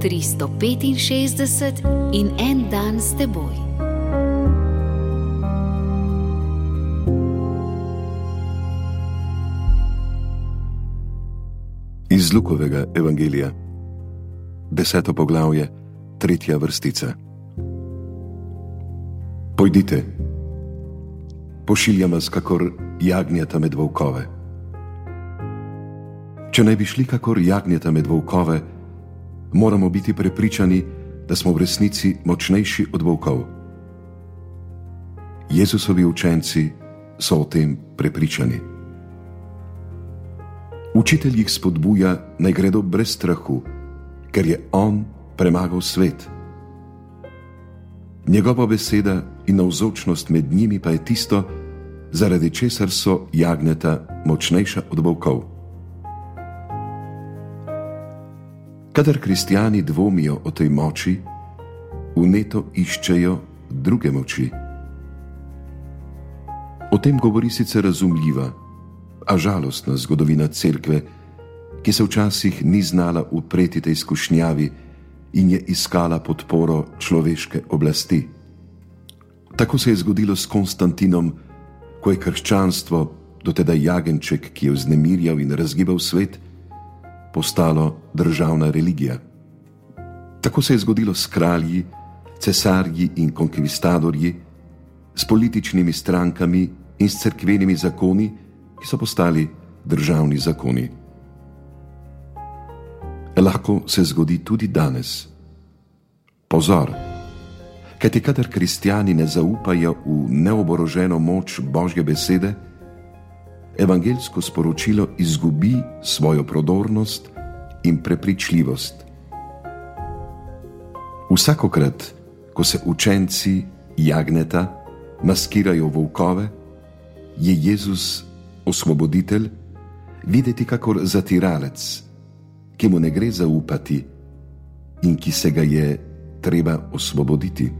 365 in en dan s teboj. Iz Lukovega evangelija, deseto poglavje, tretja vrstica. Pojdite, pošiljam vas, kakor jagnjata med volkove. Če naj bi šli, kakor jagnjata med volkove, moramo biti prepričani, da smo v resnici močnejši od volkov. Jezusovi učenci so o tem prepričani. Učitelj jih spodbuja, naj gredo brez strahu, ker je on premagal svet. Njegova beseda in navzočnost med njimi pa je tisto, zaradi česar so jagneta močnejša od volkov. Kadar kristijani dvomijo o tej moči, uneto iščejo druge moči. O tem govori sicer razumljiva, a žalostna zgodovina cerkve, ki se včasih ni znala upreti tej izkušnjavi in je iskala podporo človeške oblasti. Tako se je zgodilo s Konstantinom, ko je krščanstvo, dotedaj jagenček, ki je vznemirjal in razgibal svet, postalo državna religija. Tako se je zgodilo s kralji, cesarji in konkvistadorji, s političnimi strankami in s cerkvenimi zakoni, ki so postali državni zakoni. Lahko se zgodi tudi danes. Pozor, kajti kadar kristijani ne zaupajo v neoboroženo moč Božje besede, evangeljsko sporočilo izgubi svojo prodornost in prepričljivost. Vsakokrat, ko se učenci jagneta maskirajo volkove, je Jezus osvoboditelj videti kakor zatiralec, ki mu ne gre zaupati in ki se ga je treba osvoboditi.